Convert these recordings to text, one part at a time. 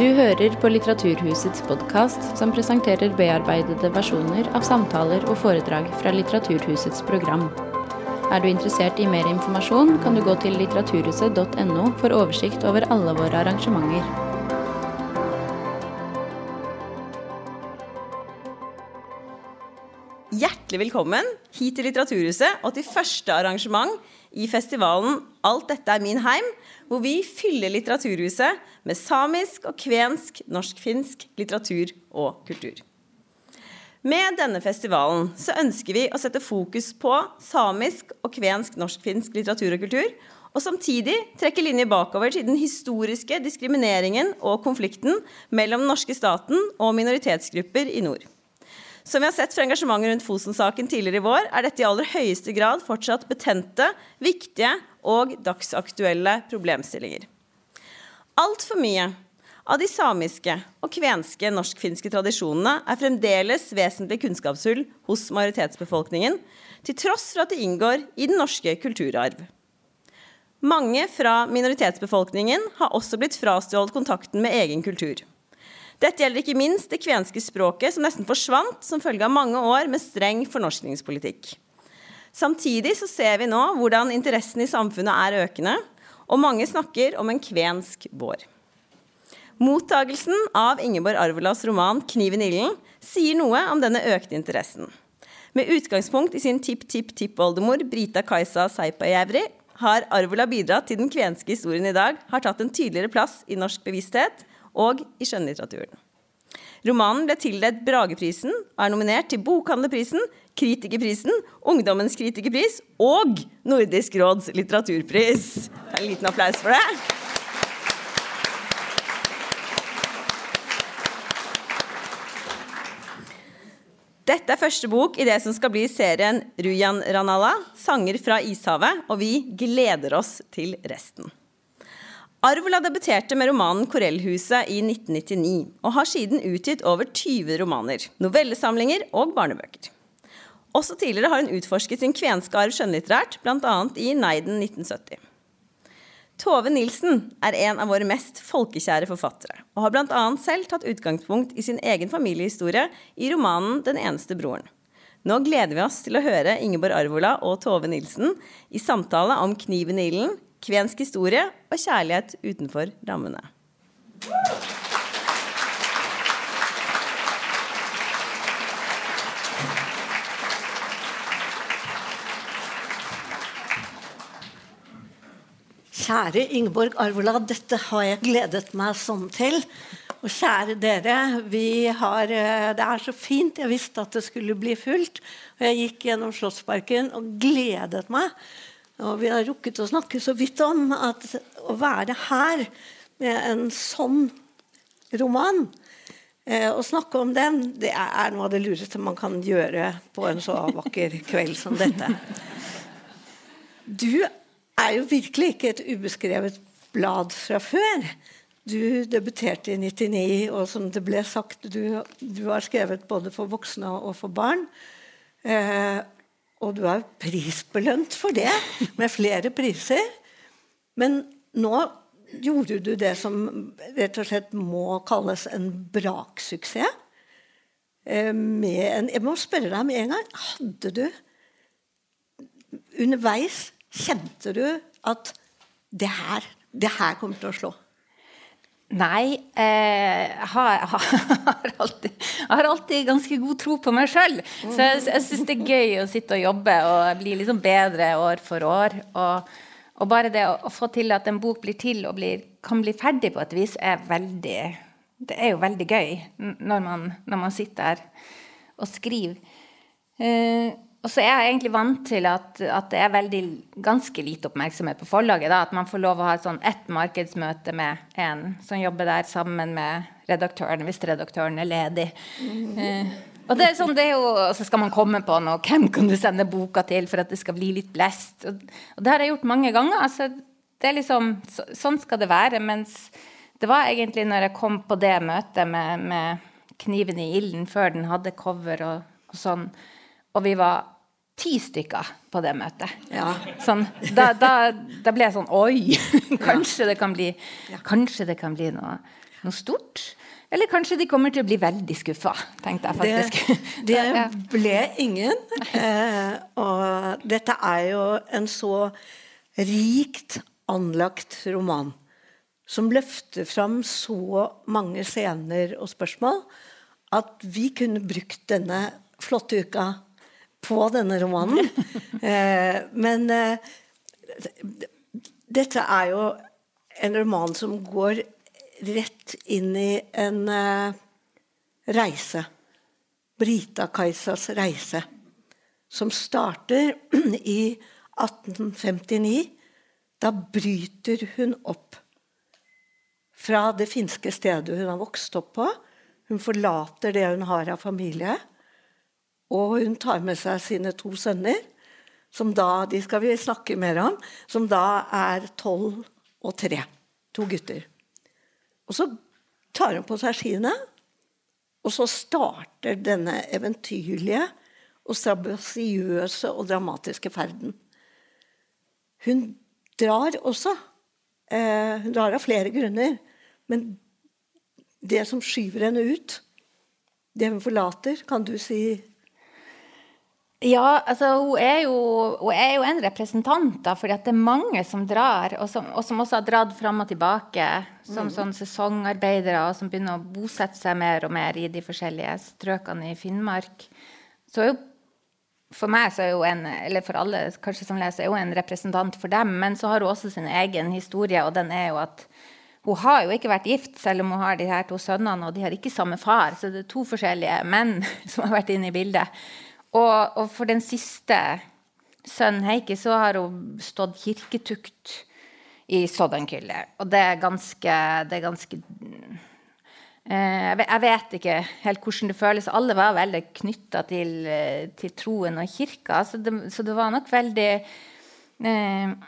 Du hører på Litteraturhusets podkast, som presenterer bearbeidede versjoner av samtaler og foredrag fra Litteraturhusets program. Er du interessert i mer informasjon, kan du gå til litteraturhuset.no for oversikt over alle våre arrangementer. Hjertelig velkommen hit til Litteraturhuset og til første arrangement i festivalen Alt dette er min heim, hvor vi fyller Litteraturhuset med samisk og kvensk, norsk-finsk litteratur og kultur. Med denne festivalen så ønsker vi å sette fokus på samisk og kvensk, norsk-finsk litteratur og kultur, og samtidig trekke linjer bakover til den historiske diskrimineringen og konflikten mellom den norske staten og minoritetsgrupper i nord. Som vi har sett fra engasjementet rundt Fosen-saken tidligere i vår, er dette i aller høyeste grad fortsatt betente, viktige og dagsaktuelle problemstillinger. Altfor mye av de samiske og kvenske norsk-finske tradisjonene er fremdeles vesentlig kunnskapshull hos majoritetsbefolkningen, til tross for at de inngår i den norske kulturarv. Mange fra minoritetsbefolkningen har også blitt frastjålet kontakten med egen kultur. Dette gjelder ikke minst det kvenske språket, som nesten forsvant som følge av mange år med streng fornorskningspolitikk. Samtidig så ser vi nå hvordan interessen i samfunnet er økende, og mange snakker om en kvensk vår. Mottagelsen av Ingeborg Arvolas roman 'Kniven ilden' sier noe om denne økte interessen. Med utgangspunkt i sin tipp-tipp-tippoldemor Brita Kajsa Seipajevri har Arvola bidratt til den kvenske historien i dag har tatt en tydeligere plass i norsk bevissthet og i skjønnlitteraturen. Romanen ble tildelt Brageprisen og er nominert til Bokhandlerprisen, Kritikerprisen, Ungdommens kritikerpris og Nordisk råds litteraturpris. En liten applaus for det. Dette er første bok i det som skal bli serien Rujan Ranala, sanger fra Ishavet, og vi gleder oss til resten. Arvola debuterte med romanen 'Korellhuset' i 1999, og har siden utgitt over 20 romaner, novellesamlinger og barnebøker. Også tidligere har hun utforsket sin kvenske arv skjønnlitterært, bl.a. i Neiden 1970. Tove Nilsen er en av våre mest folkekjære forfattere, og har bl.a. selv tatt utgangspunkt i sin egen familiehistorie i romanen 'Den eneste broren'. Nå gleder vi oss til å høre Ingeborg Arvola og Tove Nilsen i samtale om 'Kniven i ilden', kvensk historie og kjærlighet utenfor rammene. Kjære Ingeborg Arvola, dette har jeg gledet meg sånn til. Og kjære dere, har, eh, det er så fint. Jeg visste at det skulle bli fullt. Og jeg gikk gjennom Slottsparken og gledet meg og vi har rukket å snakke så vidt om at å være her med en sånn roman eh, Å snakke om den, det er noe av det lureste man kan gjøre på en så vakker kveld som dette. Du er jo virkelig ikke et ubeskrevet blad fra før. Du debuterte i 99, og som det ble sagt, du, du har skrevet både for voksne og for barn. Eh, og du er prisbelønt for det, med flere priser. Men nå gjorde du det som rett og slett må kalles en braksuksess. Eh, jeg må spørre deg med en gang. Hadde du Underveis kjente du at det her, det her kommer til å slå? Nei, eh, jeg, har, har alltid, jeg, har, alltid, ganske god tro på meg sjøl. Så jeg, jeg syns det er gøy å sitte og jobbe og bli liksom bedre år for år. Og, og bare det å, å, få til at en bok blir til og blir, kan bli ferdig på et vis, er veldig Det er jo veldig gøy når man, når man sitter der og skriver. Eh, og så er jeg egentlig vant til at, at, det er veldig, ganske lite oppmerksomhet på forlaget. Da, at man får lov å ha sånn ett markedsmøte med en som jobber der sammen med redaktøren, hvis redaktøren er ledig. Mm. Eh, og det er sånn, det er jo, Så skal man komme på noe. Hvem kan du sende boka til for at det skal bli litt blest? Og, og det har jeg gjort mange ganger. altså det er liksom, så, Sånn skal det være. Mens det var egentlig når jeg kom på det møtet med, med kniven i ilden, før den hadde cover og, og sånn, og vi var ti stykker på det møtet. Ja. Sånn, da, da, da, ble jeg sånn Oi! kanskje, det kan bli, kanskje det kan bli noe. noe stort. Eller kanskje de kommer til å bli veldig skuffa, tenkte jeg faktisk. Det, det ble ingen. Eh, og dette er jo en så rikt anlagt roman som løfter fram så mange scener og spørsmål at vi kunne brukt denne flotte uka på denne romanen. Eh, men eh, dette er jo en roman som går rett inn i en uh, reise. Brita-Kajsas reise. Som starter i 1859. Da bryter hun opp fra det finske stedet hun har vokst opp på. Hun forlater det hun har av familie. Og hun tar med seg sine to sønner, som da de skal vi snakke mer om, som da er tolv og tre. To gutter. Og så tar hun på seg skiene, og så starter denne eventyrlige og strabasiøse og dramatiske ferden. Hun drar også. Eh, hun drar av flere grunner. Men det som skyver henne ut, det hun forlater, kan du si ja, altså hun er, jo, hun er jo en representant, da, fordi det er mange som drar, og som, og som også har dratt fram og tilbake som mm. sånn sesongarbeidere, og som begynner å bosette seg mer og mer i de forskjellige strøkene i Finnmark. Så jo, for meg, så er hun en, eller for alle kanskje som leser, er hun en representant for dem, men så har hun også sin egen historie, og den er jo at hun har jo ikke vært gift, selv om hun har de her to sønnene, og de har ikke samme far, så det er to forskjellige menn som har vært inne i bildet. Og, og, for den siste sønnen Heikki så har hun stått kirketukt i Soddankylle. Og det er ganske, det er ganske eh, Jeg vet ikke helt hvordan det føles. Alle var veldig knytta til, til, troen og kirka, så det, så det var nok veldig eh,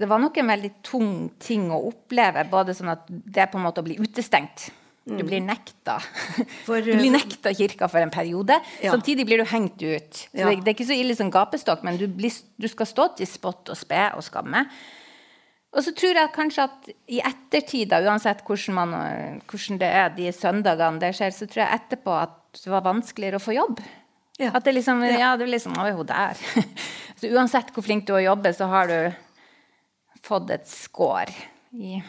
det var nok en veldig tung ting å oppleve. Både sånn at det på en måte å bli utestengt du blir nekta. For, du blir nekta kirka for en periode. Ja. Samtidig blir du hengt ut. Ja. Det, det, er ikke så ille som gapestokk, men du, blir, du skal stå til spott og spe og skamme. Og så tror jeg kanskje at i ettertid, uansett hvordan, man, hvordan, det er de søndagene det skjer, så tror jeg etterpå at det var vanskeligere å få jobb. Ja. At det liksom Ja, det er liksom Å, er hun der? så uansett hvor flink du er å jobbe, så har du fått et skår i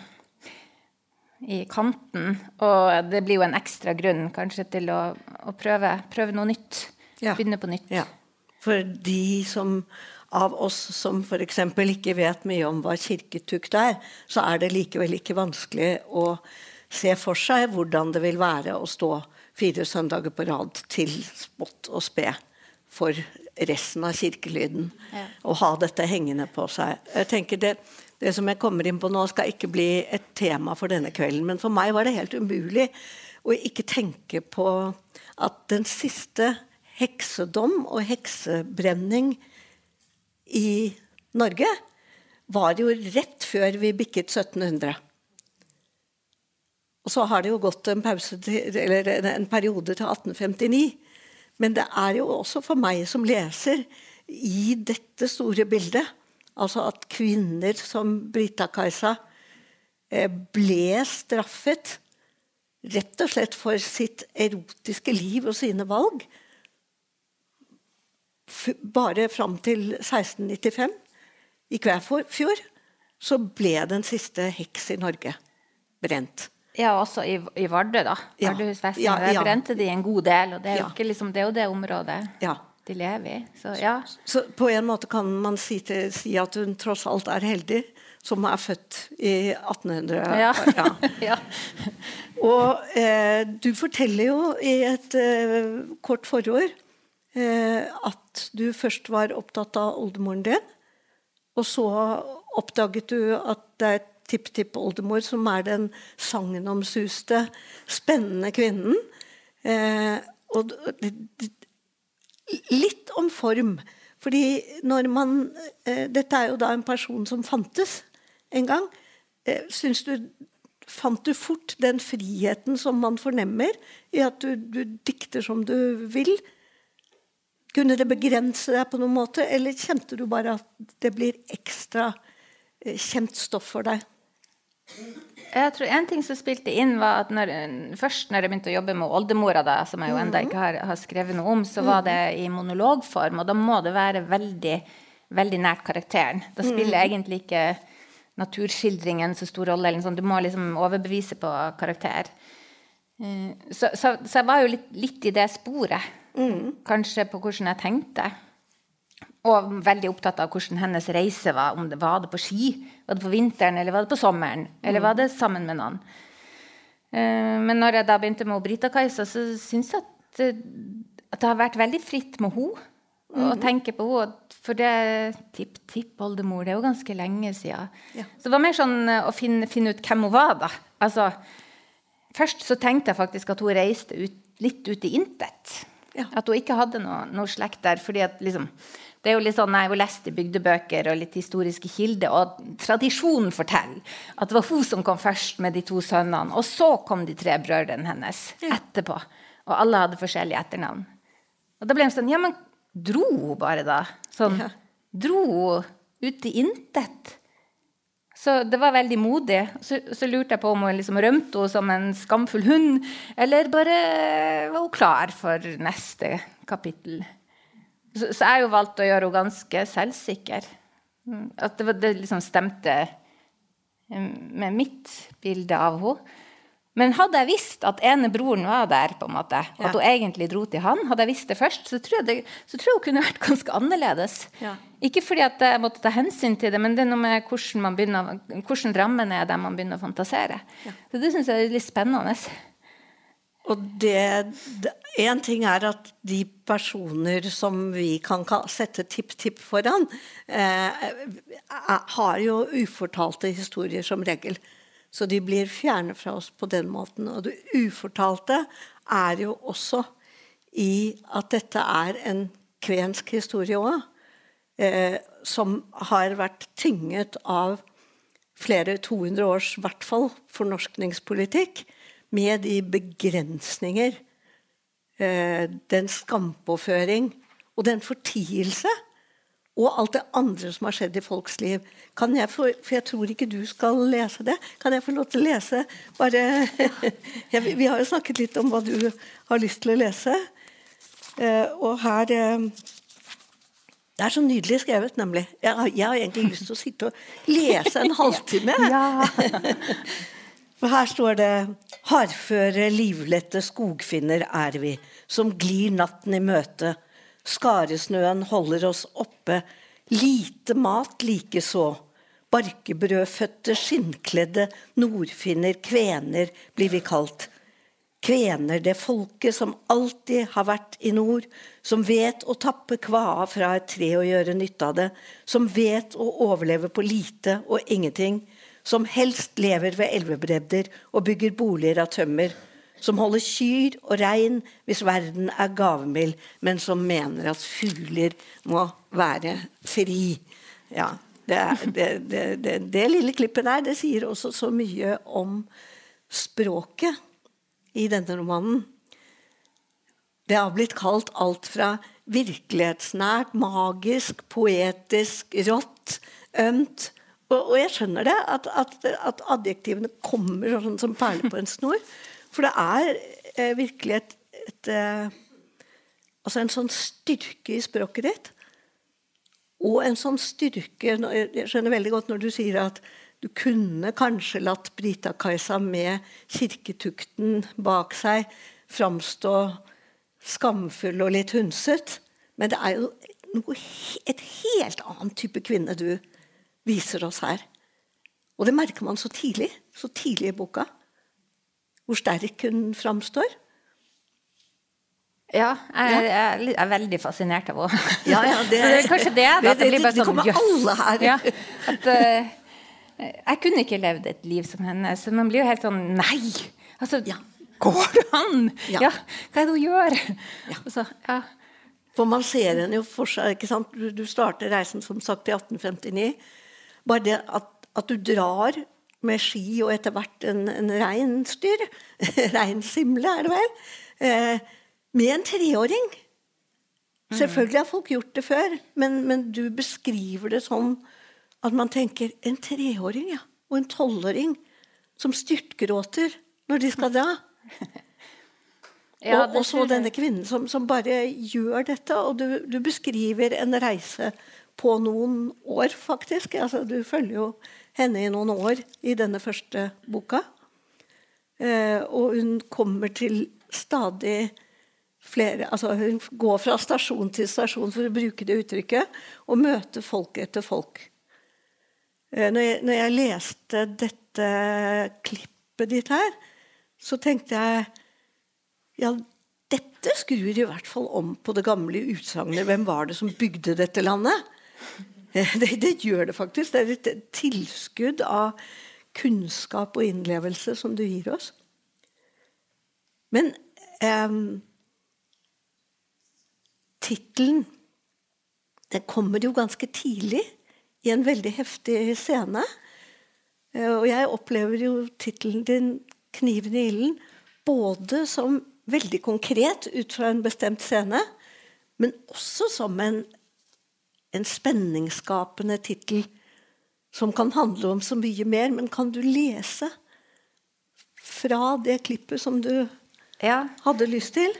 i kanten. Og det blir jo en ekstra grunn kanskje til å, å prøve, prøve, noe nytt. Ja. Begynne på nytt. Ja. For de som av oss som f.eks. ikke vet mye om hva kirketukt er, så er det likevel ikke vanskelig å se for seg hvordan det vil være å stå fire søndager på rad til spott og spe for resten av kirkelyden. Ja. Og ha dette hengende på seg. Jeg tenker det, det som jeg kommer inn på nå, skal ikke bli et tema for denne kvelden. Men for meg var det helt umulig å ikke tenke på at den siste heksedom og heksebrenning i Norge var jo rett før vi bikket 1700. Og så har det jo gått en, pause til, en periode til 1859. Men det er jo også for meg som leser i dette store bildet Altså at kvinner som Brita-Kajsa eh, ble straffet rett og slett for sitt erotiske liv og sine valg. Bare fram til 1695, i Kvæfjord, så ble den siste heks i Norge brent. Ja, også i, i Vardø, da. Vardøhusfesten. Ja, ja, ja. brente de en god del. Og det er, jo, liksom, det, er jo det området. Ja de lever i. Så, ja. så på en måte kan man si, til, si, at hun tross alt er heldig som er født i 1800. Ja. ja. Og eh, du forteller jo i et eh, kort forord eh, at du først var opptatt av oldemoren din, og så oppdaget du at det er tipptippoldemor som er den sagnomsuste, spennende kvinnen. Eh, og Litt om form. Fordi når man eh, Dette er jo da en person som fantes en gang. Eh, syns du Fant du fort den friheten som man fornemmer i at du, du dikter som du vil? Kunne det begrense deg på noen måte, eller kjente du bare at det blir ekstra eh, kjent stoff for deg? Jeg tror En ting som spilte inn, var at når, først når jeg begynte å jobbe med oldemora, da, som jeg jo enda ikke har, har, skrevet noe om, så var det i monologform. Og da må det være veldig, veldig nært karakteren. Da spiller mm. egentlig ikke naturskildringen så stor rolle. Sånn. Du må liksom overbevise på karakter. Eh, så, så, så, jeg var jo litt, litt i det sporet. Mm. Kanskje på hvordan jeg tenkte. Og veldig opptatt av hvordan hennes reise var. Om det var det på ski, var det på vinteren eller var det på sommeren? Eller var det sammen med noen? Uh, men når jeg da begynte med Brita-Kajsa, så syns jeg at, eh, at, det har vært veldig fritt med henne. Mm. Tenke på henne. For det tipp-tipp-oldemor, det er jo ganske lenge siden. Ja. Så det var mer sånn eh, å finne, finne, ut hvem hun var, da. Altså, først så tenkte jeg faktisk at hun reiste ut, litt ut i intet. Ja. At hun ikke hadde noe, noe slekt der. fordi at liksom det er jo litt sånn, Jeg har lest i bygdebøker og litt historiske kilder, og tradisjonen forteller at det var hun som kom først med de to sønnene, og så kom de tre brødrene hennes etterpå. Og alle hadde forskjellige etternavn. Og da ble hun sånn Ja, men dro hun bare, da? Sånn, ja. Dro hun ut i intet? Så det var veldig modig. Så, så lurte jeg på om hun liksom rømte henne som en skamfull hund, eller bare var hun klar for neste kapittel. Så, så jeg jo valgte å gjøre henne ganske selvsikker. Mm, at det, det liksom stemte mm, med mitt bilde av henne. Men hadde jeg visst at ene broren var der, på en måte, ja. at hun egentlig dro til han, hadde jeg visst det først, så tror jeg, det, så tror jeg hun kunne vært ganske annerledes. Ja. Ikke fordi at jeg måtte ta hensyn til det, men det er noe med hvordan, man begynner, hvordan rammen er der man begynner å fantasere. Ja. Så det syns jeg er litt spennende. Og det Én ting er at de personer som vi kan sette tipp-tipp foran, eh, har jo ufortalte historier som regel. Så de blir fjerne fra oss på den måten. Og det ufortalte er jo også i at dette er en kvensk historie òg, eh, som har vært tynget av flere 200 års, i hvert fall, fornorskningspolitikk med de begrensninger, eh, den skampåføring og den fortielse og alt det andre som har skjedd i folks liv. Kan jeg få, for jeg tror ikke du skal lese det. Kan jeg få lov til å lese bare Vi har jo snakket litt om hva du har lyst til å lese. Eh, og her eh, Det er så nydelig skrevet, nemlig. Jeg, jeg har egentlig lyst til å sitte og lese en halvtime. ja. Her står det Hardføre, livlette skogfinner er vi, som glir natten i møte. Skaresnøen holder oss oppe, lite mat likeså. Barkebrødfødte, skinnkledde nordfinner, kvener blir vi kalt. Kvener, det folket som alltid har vært i nord, som vet å tappe kvaa fra et tre og gjøre nytte av det, som vet å overleve på lite og ingenting, som helst lever ved elvebredder og bygger boliger av tømmer, som holder kyr og rein hvis verden er gavmild, men som mener at fugler må være fri. Ja, det, det, det, det, lille klippet der det sier også så mye om språket i denne romanen. Det har blitt kalt alt fra virkelighetsnært, magisk, poetisk, rått, ømt og, og, jeg skjønner det, at, at, at adjektivene kommer sånn som perler på en snor. For det er eh, virkelig et, et eh, Altså en sånn styrke i språket ditt. Og en sånn styrke Jeg skjønner veldig godt når du sier at du kunne kanskje latt Brita-Kajsa med kirketukten bak seg framstå skamfull og litt hundset. Men det er jo noe, et helt annet type kvinne du viser oss her. Og det merker man så tidlig, så tidlig i boka, hvor sterk hun framstår. Ja, jeg, jeg, er veldig fascinert av henne. Ja, ja, det, så det er kanskje det. Da, det, det, det, det kommer yes. alle her. Ja, at, uh, jeg kunne ikke levd et liv som henne. Så man blir jo helt sånn Nei! Altså, ja. Går det an? Ja. ja. Hva er det hun gjør? Ja. Altså, ja. For man ser henne jo for seg. ikke sant? Du, du starter reisen som sagt i 1859. Bare det at, at du drar med ski og etter hvert en, en reinsdyr, reinsimle er det vel, eh, med en treåring. Mm. Selvfølgelig har folk gjort det før, men, men, du beskriver det sånn at man tenker en treåring ja, og en tolvåring som styrtgråter når de skal dra. Ja, og, og så denne kvinnen som, som bare gjør dette. Og du, du beskriver en reise på noen år, faktisk. Altså, du følger jo henne i noen år i denne første boka. Eh, og hun kommer til stadig flere altså Hun går fra stasjon til stasjon, for å bruke det uttrykket, og møter folk etter folk. Eh, når, jeg, når jeg leste dette klippet ditt her, så tenkte jeg ja, dette skrur i hvert fall om på det gamle utsagnet 'Hvem var det som bygde dette landet?' Det, det gjør det faktisk. Det er et tilskudd av kunnskap og innlevelse som du gir oss. Men eh, tittelen Den kommer jo ganske tidlig i en veldig heftig scene. Eh, og jeg opplever jo tittelen din 'Kniven i ilden' både som veldig konkret ut fra en bestemt scene, men også som en, en spenningsskapende tittel som kan handle om så mye mer. Men kan du lese fra det klippet som du Ja. hadde lyst til?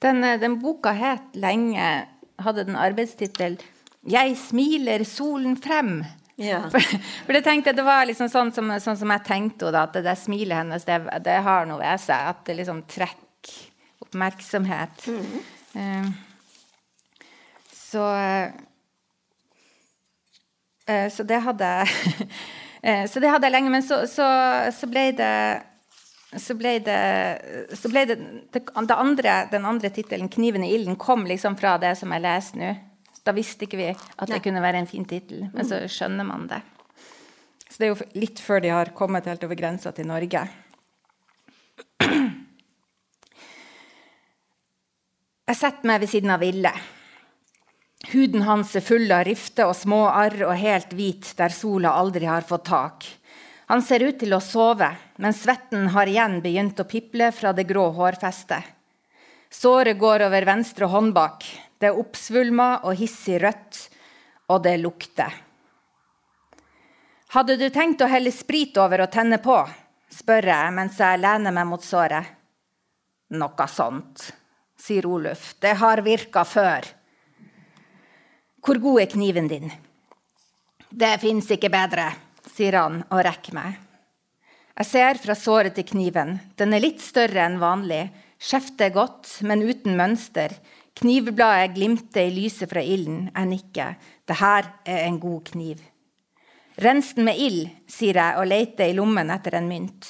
Den, eh, den boka het lenge Hadde den arbeidstittel 'Jeg smiler solen frem'. Ja. For, for det tenkte jeg, det var liksom sånn som, sånn som jeg tenkte henne, at det der smilet hennes, det, det har noe ved seg. At det liksom trekker oppmerksomhet. Eh, så eh, Så det hadde eh, Så det hadde jeg lenge. Men så, så, så ble det så ble det, så ble det, det, det andre, Den andre tittelen, 'Kniven i ilden', kom liksom fra det som jeg leser nå. Da visste ikke vi at det Nei. kunne være en fin tittel, men så skjønner man det. Så det er jo litt før de har kommet helt over grensa til Norge. Jeg setter meg ved siden av Ville. Huden hans er full av rifter og små arr og helt hvit der sola aldri har fått tak. Han ser ut til å sove, men svetten har igjen begynt å piple fra det grå hårfestet. Såret går over venstre håndbak. Det er oppsvulma og hissig rødt, og det lukter. Hadde du tenkt å helle sprit over og tenne på? spør jeg mens jeg lener meg mot såret. Noe sånt, sier Oluf. Det har virka før. Hvor god er kniven din? Det fins ikke bedre, sier han og rekker meg. Jeg ser fra såret til kniven. Den er litt større enn vanlig. Skjeftet er godt, men uten mønster. Knivbladet glimter i lyset fra ilden. Jeg nikker. Det her er en god kniv. Rens den med ild, sier jeg og leter i lommen etter en mynt.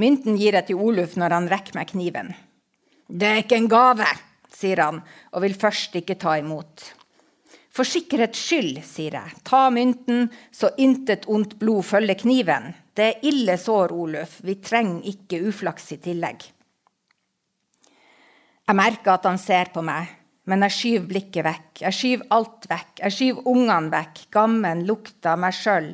Mynten gir jeg til Oluf når han rekker meg kniven. Det er ikke en gave, sier han og vil først ikke ta imot. For sikkerhets skyld, sier jeg, ta mynten så intet ondt blod følger kniven. Det er ille sår, Oluf, vi trenger ikke uflaks i tillegg. Jeg merker at han ser på meg, men jeg skyver blikket vekk. Jeg skyver alt vekk. Jeg skyver ungene vekk, gammen, lukta, meg sjøl.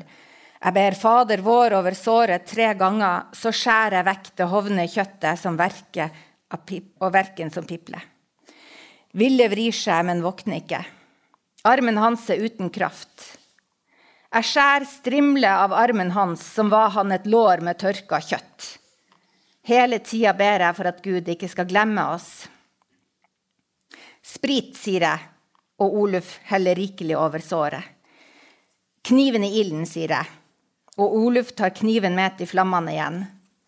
Jeg ber Fader vår over såret tre ganger, så skjærer jeg vekk det hovne kjøttet som verker og verken som pipler. Ville vrir seg, men våkner ikke. Armen hans er uten kraft. Jeg skjærer strimle av armen hans, som var han et lår med tørka kjøtt. Hele tida ber jeg for at Gud ikke skal glemme oss. Sprit, sier jeg, og Oluf heller rikelig over såret. Kniven i ilden, sier jeg, og Oluf tar kniven med til flammene igjen.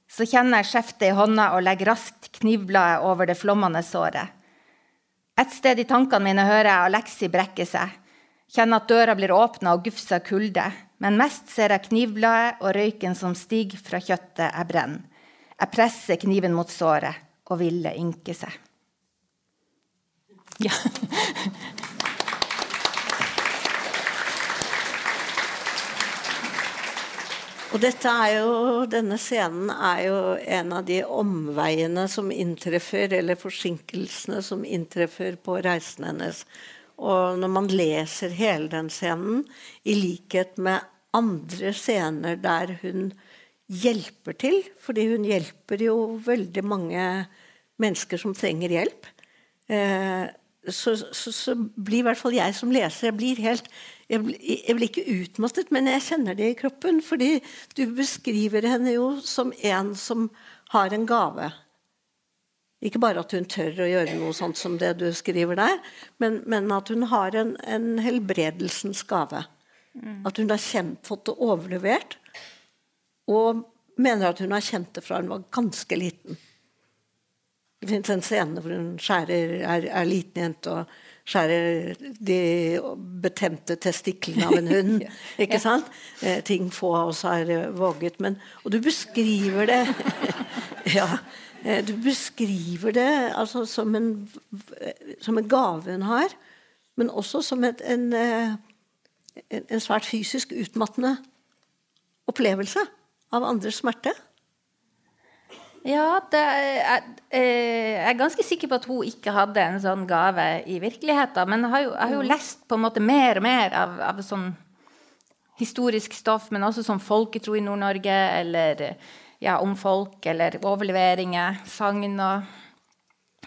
Så kjenner jeg skjeftet i hånda og legger raskt knivbladet over det flommende såret. Et sted i tankene mine hører jeg Alexi brekke seg. Kjenner at døra blir åpna og gufser kulde. Men mest ser jeg knivbladet og røyken som stiger fra kjøttet jeg brenner. Jeg presser kniven mot såret, og Ville ynke seg. Ja. Og dette er jo, denne scenen er jo en av de omveiene som inntreffer, eller forsinkelsene som inntreffer på reisen hennes. Og når man leser hele den scenen, i likhet med andre scener der hun hjelper til, fordi hun hjelper jo veldig mange mennesker som trenger hjelp, eh, så, så, så blir i hvert fall jeg som leser jeg blir helt jeg, jeg blir ikke utmattet, men jeg kjenner det i kroppen. Fordi du beskriver henne jo som en som har en gave. Ikke bare at hun tør å gjøre noe sånt som det du skriver der, men, men at hun har en, en helbredelsens gave. Mm. At hun har kjent, fått det overlevert, og mener at hun har kjent det fra hun var ganske liten. Det fins en scene hvor hun skjærer, er, er liten jente og skjærer de betemte testiklene av en hund. ikke sant? Eh, ting få av oss har eh, våget. Men, og du beskriver det ja, eh, Du beskriver det altså, som, en, som en gave hun har, men også som et, en, en, en svært fysisk utmattende opplevelse av andres smerte. Ja, er, jeg, eh, jeg er ganske sikker på at hun ikke hadde en sånn gave i virkeligheten. Men jeg har jo, jeg har jo mm. lest på en måte mer og mer av, av sånn historisk stoff, men også sånn folketro i Nord-Norge, eller ja, om folk, eller overleveringer, sagn og,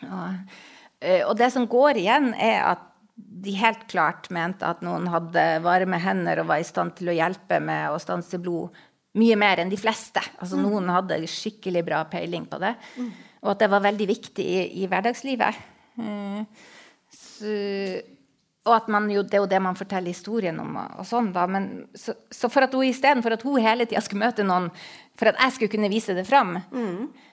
og, eh, og det som går igjen, er at de helt klart mente at noen hadde varme hender og var i stand til å hjelpe med å stanse blod mye mer enn de fleste. Altså, mm. Noen hadde skikkelig bra peiling på det. Mm. Og at det var veldig viktig i, i hverdagslivet. Uh, så, og at man jo, det er jo det man forteller historien om. og, og sånn da, men, så, så, for at hun istedenfor at hun hele tida skulle møte noen for at jeg skulle kunne vise det fram, mm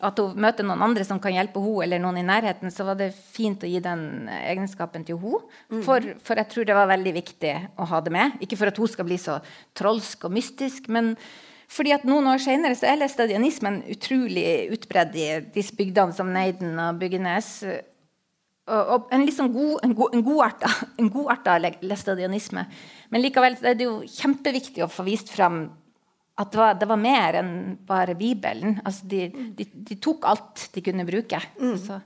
at hun møter noen andre som kan hjelpe henne, eller noen i nærheten, så var det fint å gi den egenskapen til henne. Mm. For, for, jeg tror det var veldig viktig å ha det med. Ikke for at hun skal bli så trolsk og mystisk, men fordi at noen år senere så er læstadianismen utrolig utbredd i disse bygdene som Neiden og Byggenes. Og, og en liksom god, en god, en godarta, en godarta læstadianisme. Men likevel er det jo kjempeviktig å få vist fram at det var, det var, mer enn bare Bibelen. Altså de, de, de, tok alt de kunne bruke. Mm. Så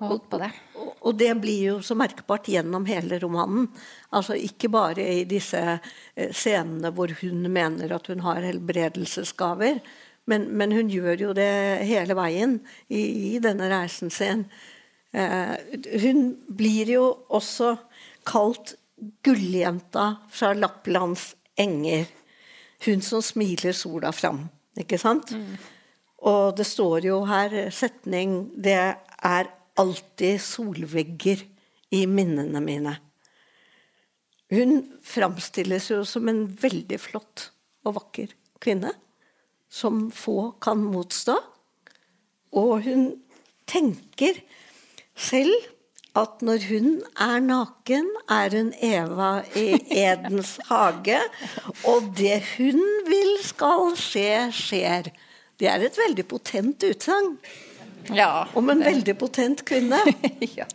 holdt på det. Og, og, det blir jo så merkbart gjennom hele romanen. Altså Ikke bare i disse eh, scenene hvor hun mener at hun har helbredelsesgaver, men, men hun gjør jo det hele veien i, i denne reisen sin. Eh, hun blir jo også kalt gulljenta fra Lapplands enger. Hun som smiler sola fram. Ikke sant? Mm. Og det står jo her setning Det er alltid solvegger i minnene mine. Hun framstilles jo som en veldig flott og vakker kvinne. Som få kan motstå. Og hun tenker selv at når hun er naken, er hun Eva i Edens hage. Og det hun vil skal skje, skjer. Det er et veldig potent utsagn. Ja, om en det. veldig potent kvinne. ja.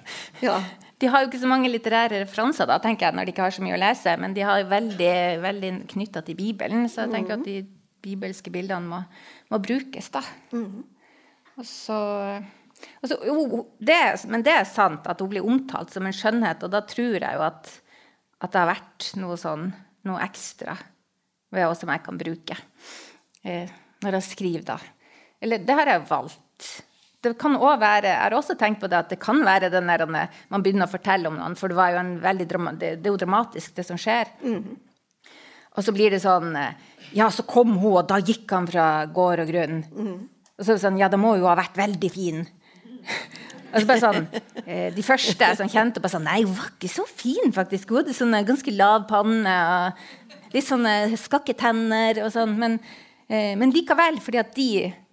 ja. De har jo ikke så mange litterære referanser da, tenker jeg, når de ikke har så mye å lese, men de har veldig, veldig knytta til Bibelen. Så jeg tenker mm. at de bibelske bildene må, må brukes, da. Mm. Og så Altså, jo, det, men det er sant at hun blir omtalt som en skjønnhet, og da tror jeg jo at, at det har vært noe sånn, noe ekstra ved henne som jeg kan bruke eh, når jeg skriver, da. Eller det har jeg valgt. Det kan også være, Jeg har også tenkt på det at det kan være den der man begynner å fortelle om noen, for det, var jo en veldig, det, det er jo dramatisk, det som skjer. Mm. Og så blir det sånn Ja, så kom hun, og da gikk han fra gård og grunn. Mm. Og så er det sånn Ja, da må jo ha vært veldig fin. Altså bare sånn, De første jeg sånn kjente bare sånn Nei, hun var ikke så fin, faktisk. Hun hadde sånne ganske lav panne og litt sånne skakke tenner og sånn. Men, eh, men, likevel, fordi at de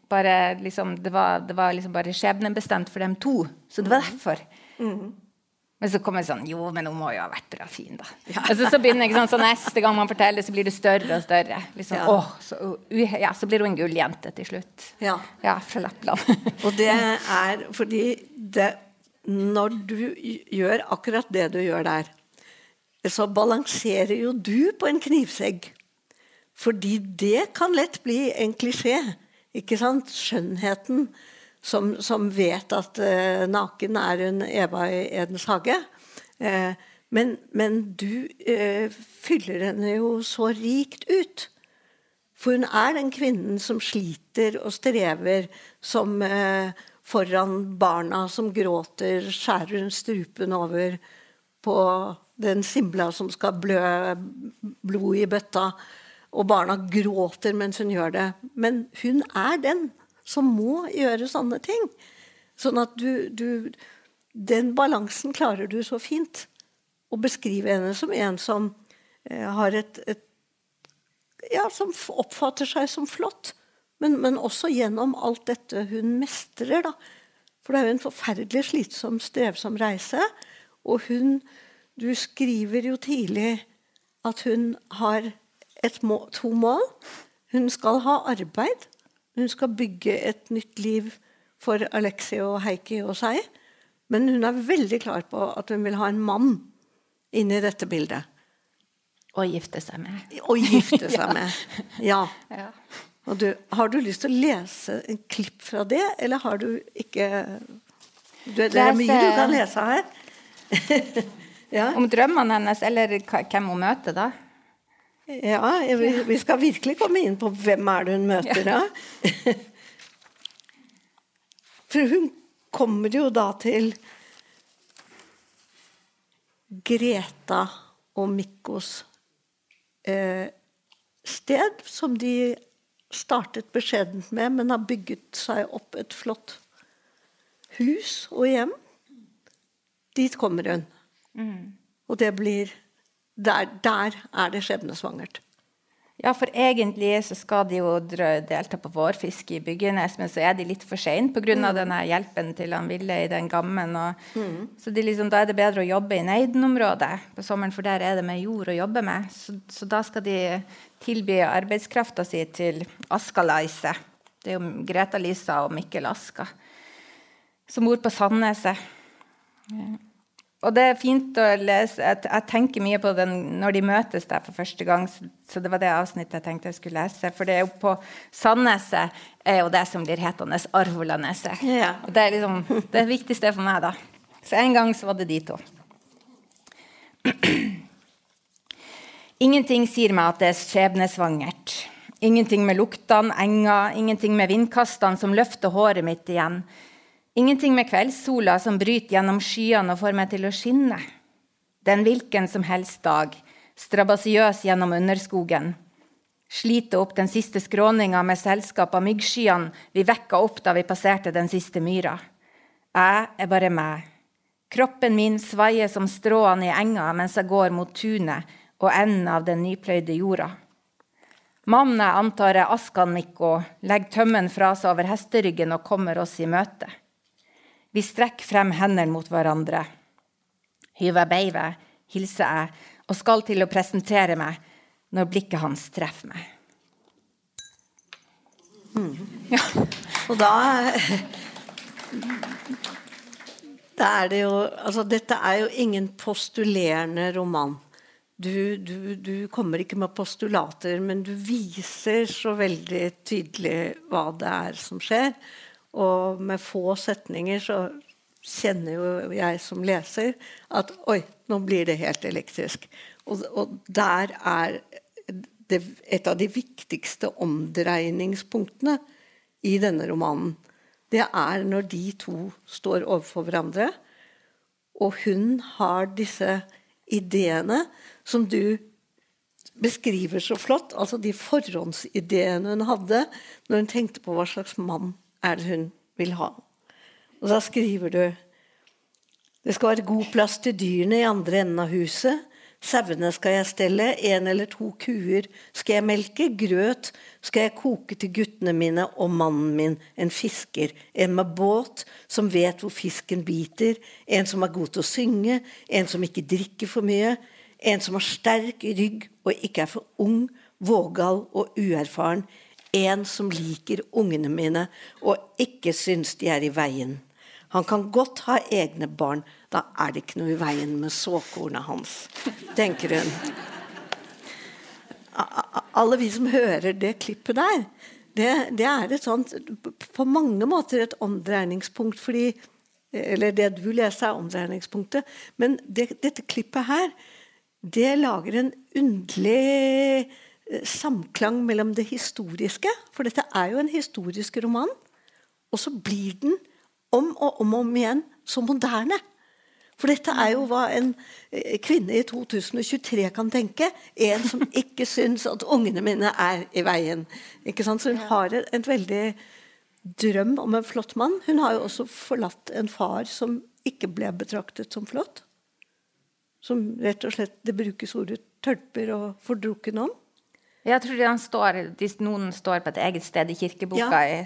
bare liksom Det var, det var liksom bare skjebnebestemt for dem to. Så det var derfor. Mm. Men så kommer det sånn Jo, men hun må jo ha vært bra fin, da. Ja. Altså, så begynner ikke sånn, så Neste gang man forteller, så blir det større og større. Liksom, ja. Åh, så, ja, så, blir hun en gulljente til slutt. Ja. ja fra Lappland. og det er fordi det, Når du gjør akkurat det du gjør der, så balanserer jo du på en knivsegg. Fordi det kan lett bli en klisjé. Ikke sant? Skjønnheten som, som vet at eh, naken er en Eva i Edens hage. Eh, men, men, du uh, fyller henne jo så rikt ut. For hun er den kvinnen som sliter og strever, som foran barna som gråter, skjærer hun strupen over på Den Simbla som skal blø blod i bøtta, og barna gråter mens hun gjør det. Men hun er den som må gjøre sånne ting. Sånn at du, du Den balansen klarer du så fint. Å beskrive henne som en som eh, har et, et ja, Som oppfatter seg som flott. Men, men, også gjennom alt dette hun mestrer. da. For det er jo en forferdelig slitsom, strevsom reise. Og hun Du skriver jo tidlig at hun har må, to mål. Hun skal ha arbeid. Hun skal bygge et nytt liv for Alexi og Heikki og seg. Men hun er veldig klar på at hun vil ha en mann inn i dette bildet. Og gifte seg med. Og gifte seg med. Ja. ja. Du, har du lyst til å lese en klipp fra det, eller har du ikke du, Det er mye du kan lese her. ja. Om drømmene hennes, eller hvem hun møter, da? Ja, vi, vi skal virkelig komme inn på hvem er det hun møter da. For hun kommer jo da til Greta og Mikkos eh, sted, som de startet beskjedent med, men har bygget seg opp et flott hus og hjem. Dit kommer hun. Mm. Og det blir der, der er det skjebnesvangert. Ja, for egentlig så skal de jo delta på vårfiske i Byggenes, men så er de litt for seine pga. Mm. denne hjelpen til han Ville i den gammen. Og, mm. Så liksom, da er det bedre å jobbe i Neiden-området på sommeren, for der er det med jord å jobbe med. Så, så da skal de tilby arbeidskrafta si til Aska-Leise. Det er jo Greta Lisa og Mikkel Aska som bor på Sandneset. Ja. Og det er fint å lese. Jeg, jeg, tenker mye på den når de møtes der for første gang. Så, så, det var det avsnittet jeg tenkte jeg skulle lese. For det er jo på Sandneset er jo det som blir hetende Arvolaneset. Ja. Og det er liksom det viktigste for meg, da. Så en gang så var det de to. Ingenting sier meg at det er skjebnesvangert. Ingenting med luktene, enga, ingenting med vindkastene som løfter håret mitt igjen. Ingenting med kveldssola som bryter gjennom skyene og får meg til å skinne. Den hvilken som helst dag, strabasiøs gjennom underskogen. Slite opp den siste skråninga med selskap av myggskyene vi vekka opp da vi passerte den siste myra. Jeg er bare meg. Kroppen min svaier som stråene i enga mens jeg går mot tunet og enden av den nypløyde jorda. Mannen jeg antar er Askan Mikko, legger tømmen fra seg over hesteryggen og kommer oss i møte. Vi strekker frem hendene mot hverandre. Hyver beive, hilser jeg og skal til å presentere meg når blikket hans treffer meg. Mm. Ja. Og da Da er det jo Altså, dette er jo ingen postulerende roman. Du, du, du, kommer ikke med postulater, men du viser så veldig tydelig hva det er som skjer. Og med få setninger så kjenner jo jeg som leser at oi, nå blir det helt elektrisk. Og, og der er det et av de viktigste omdreiningspunktene i denne romanen. Det er når de to står overfor hverandre, og hun har disse ideene som du beskriver så flott. Altså de forhåndsideene hun hadde når hun tenkte på hva slags mann er det hun vil ha. Og da skriver du det skal være god plass til dyrene i andre enden av huset. Sauene skal jeg stelle, en eller to kuer skal jeg melke, grøt skal jeg koke til guttene mine og mannen min, en fisker, en med båt, som vet hvor fisken biter, en som er god til å synge, en som ikke drikker for mye, en som har sterk rygg og ikke er for ung, vågal og uerfaren, en som liker ungene mine og ikke syns de er i veien. Han kan godt ha egne barn. Da er det ikke noe i veien med såkornet hans, tenker hun. Alle vi som hører det klippet der, det, det er et sånt, på mange måter et omdreiningspunkt. fordi eller det du leser, er omdreiningspunktet. Men det, dette klippet her, det lager en underlig samklang mellom det historiske, for dette er jo en historisk roman, og så blir den om og om, og om igjen så moderne. For dette er jo hva en eh, kvinne i 2023 kan tenke. En som ikke syns at ungene mine er i veien. Ikke sant? Så hun har en, en veldig drøm om en flott mann. Hun har jo også forlatt en far som ikke ble betraktet som flott. Som rett og slett det brukes ordet tølper og fordrukken om. Jeg tror de står, de, noen står på et eget sted i kirkeboka Ja.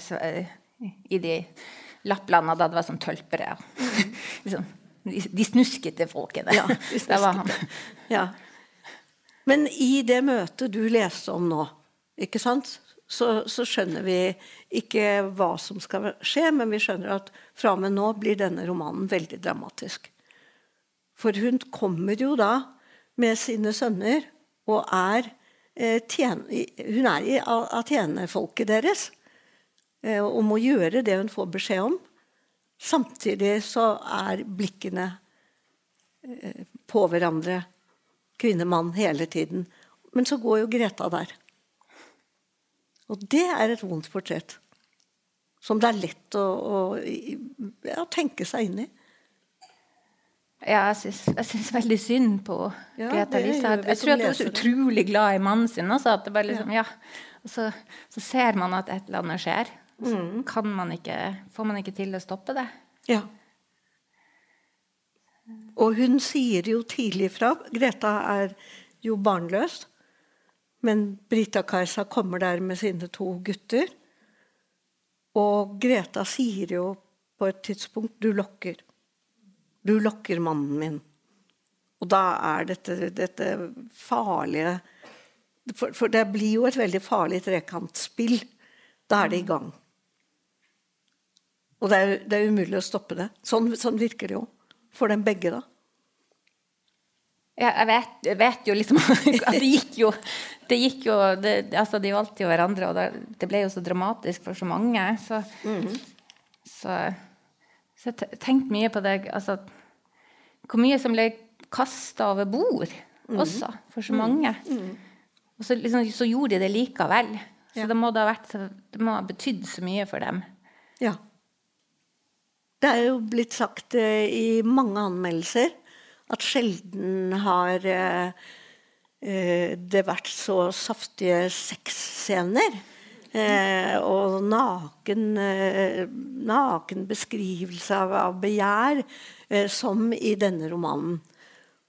i, i de Lappland, da det var sånn tølpere. liksom, de, de snuskete folkene. Ja, de det var han. Ja. Men i det møtet du leste om nå, ikke sant? Så, så skjønner vi ikke hva som skal skje, men vi skjønner at fra og med nå blir denne romanen veldig dramatisk. For hun kommer jo da med sine sønner og er eh, Hun er i, Atene-folket deres eh, og må gjøre det hun får beskjed om. Samtidig så er blikkene eh, på hverandre, kvinne, mann, hele tiden. Men så går jo Greta der. Og det er et vondt portrett. Som det er lett å, å ja, tenke seg inn i. Ja, jeg syns, veldig synd på Ja, Greta Lise. Jeg tror at hun er så utrolig glad i mannen sin. Også, at det bare liksom, ja. ja. så, så ser man at et eller annet skjer. Og så Mm. kan man ikke, får man ikke til å stoppe det. Ja. Og hun sier jo tidlig fra Greta er jo barnløs. Men Brita-Kajsa kommer der med sine to gutter. Og Greta sier jo på et tidspunkt 'du lokker'. Du lokker mannen min. Og da er dette, dette farlige for, for det blir jo et veldig farlig trekantspill. Da er det i gang. Og det er, det er umulig å stoppe det. Sånn, sånn virker det jo. For dem begge, da. Ja, jeg vet, jeg vet jo liksom at det gikk jo det gikk jo, det, altså De valgte jo hverandre, og det, det ble jo så dramatisk for så mange. Så, så, så jeg har tenkte mye på det altså, Hvor mye som ble kasta over bord også, for så mange. Og så, liksom, så gjorde de det likevel. Så Ja. det må det ha vært det må ha betydd så mye for dem. Ja. Det er jo blitt sagt eh, i mange anmeldelser at sjelden har eh, eh, det vært så saftige sexscener. Eh, og naken, eh, naken beskrivelse av, av begjær eh, som i denne romanen.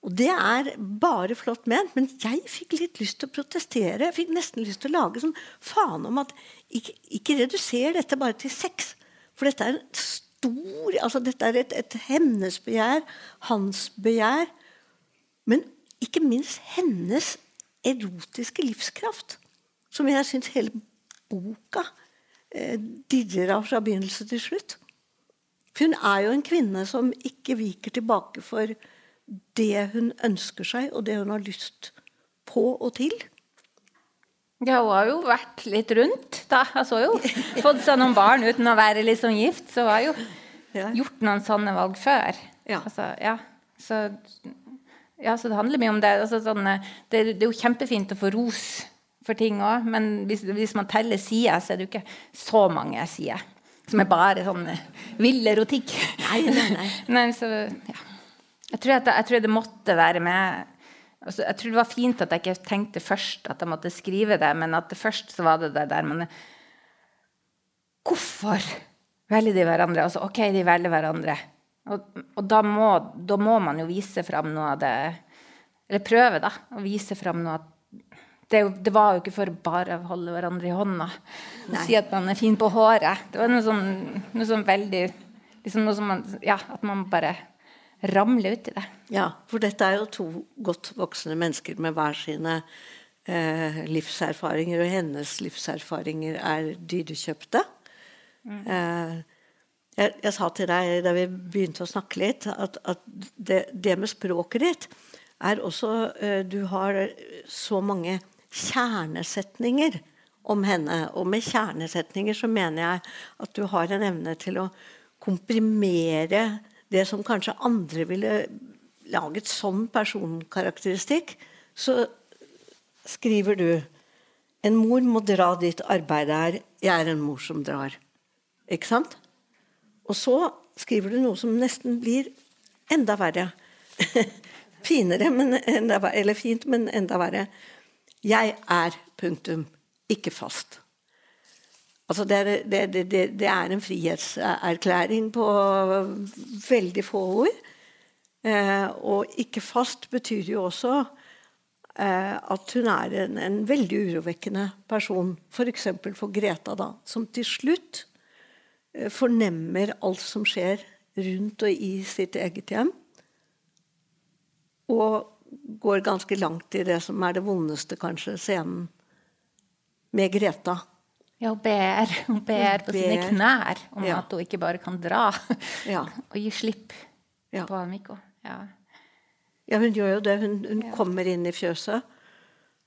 Og det er bare flott ment, men jeg fikk litt lyst til å protestere. Jeg fikk nesten lyst til å lage sånn faen om at ikke, ikke reduser dette bare til sex. For dette er en stor altså Dette er et, et hennes begjær, hans begjær. Men ikke minst hennes erotiske livskraft. Som jeg syns hele boka eh, dirrer av fra begynnelse til slutt. For hun er jo en kvinne som ikke viker tilbake for det hun ønsker seg, og det hun har lyst på og til. Ja, hun har jo vært litt rundt, da. Altså, jo fått seg noen barn uten å være liksom gift. Så hun har jo gjort noen sånne valg før. Ja. Altså, ja. Så, ja, så det handler mye om det. Altså, sånn, eh, det. Det er jo kjempefint å få ros for ting òg, men hvis, hvis man teller sider, så er det jo ikke så mange sider. Som er bare sånn eh, vill erotikk. Nei, nei, nei. Nei, så, ja. jeg, tror at det, jeg tror det måtte være med altså, Jeg tror det var fint at jeg ikke tenkte først at jeg måtte skrive det, men at det først så var det det der man Hvorfor velger de hverandre? Altså, OK, de velger hverandre. Og, og da, må, da må man jo vise fram noe av det Eller prøve, da. Å vise fram noe at det, det var jo ikke for bare å holde hverandre i hånda og si at man er fin på håret. Det var noe sånn, noe sånn veldig liksom noe som man, Ja, at man bare ramler uti det. Ja, for dette er jo to godt voksne mennesker med hver sine eh, livserfaringer, og hennes livserfaringer er dyrekjøpte. Eh, jeg, jeg sa til deg da vi begynte å snakke litt, at, at det, det med språket ditt er også eh, Du har så mange kjernesetninger om henne. Og med kjernesetninger så mener jeg at du har en evne til å komprimere det som kanskje andre ville laget som personkarakteristikk. Så skriver du En mor må dra dit arbeidet er. Jeg er en mor som drar. Ikke sant? Og så skriver du noe som nesten blir enda verre. Finere, men enda verre. Eller fint, men enda verre. Jeg er punktum. Ikke fast. Altså det, er, det, det, det, er, en frihetserklæring på veldig få ord. Eh, og ikke fast betyr jo også eh, at hun er en, en veldig urovekkende person. F.eks. For, for Greta, da, som til slutt eh, fornemmer alt som skjer rundt og i sitt eget hjem. Og går ganske langt i det som er det vondeste, kanskje, scenen med Greta. Ja, hun ber, hun ber på ber. sine knær om ja. at hun ikke bare kan dra ja. og gi slipp ja. på Mikko. Ja. ja. hun gjør jo det. Hun, hun kommer inn i fjøset,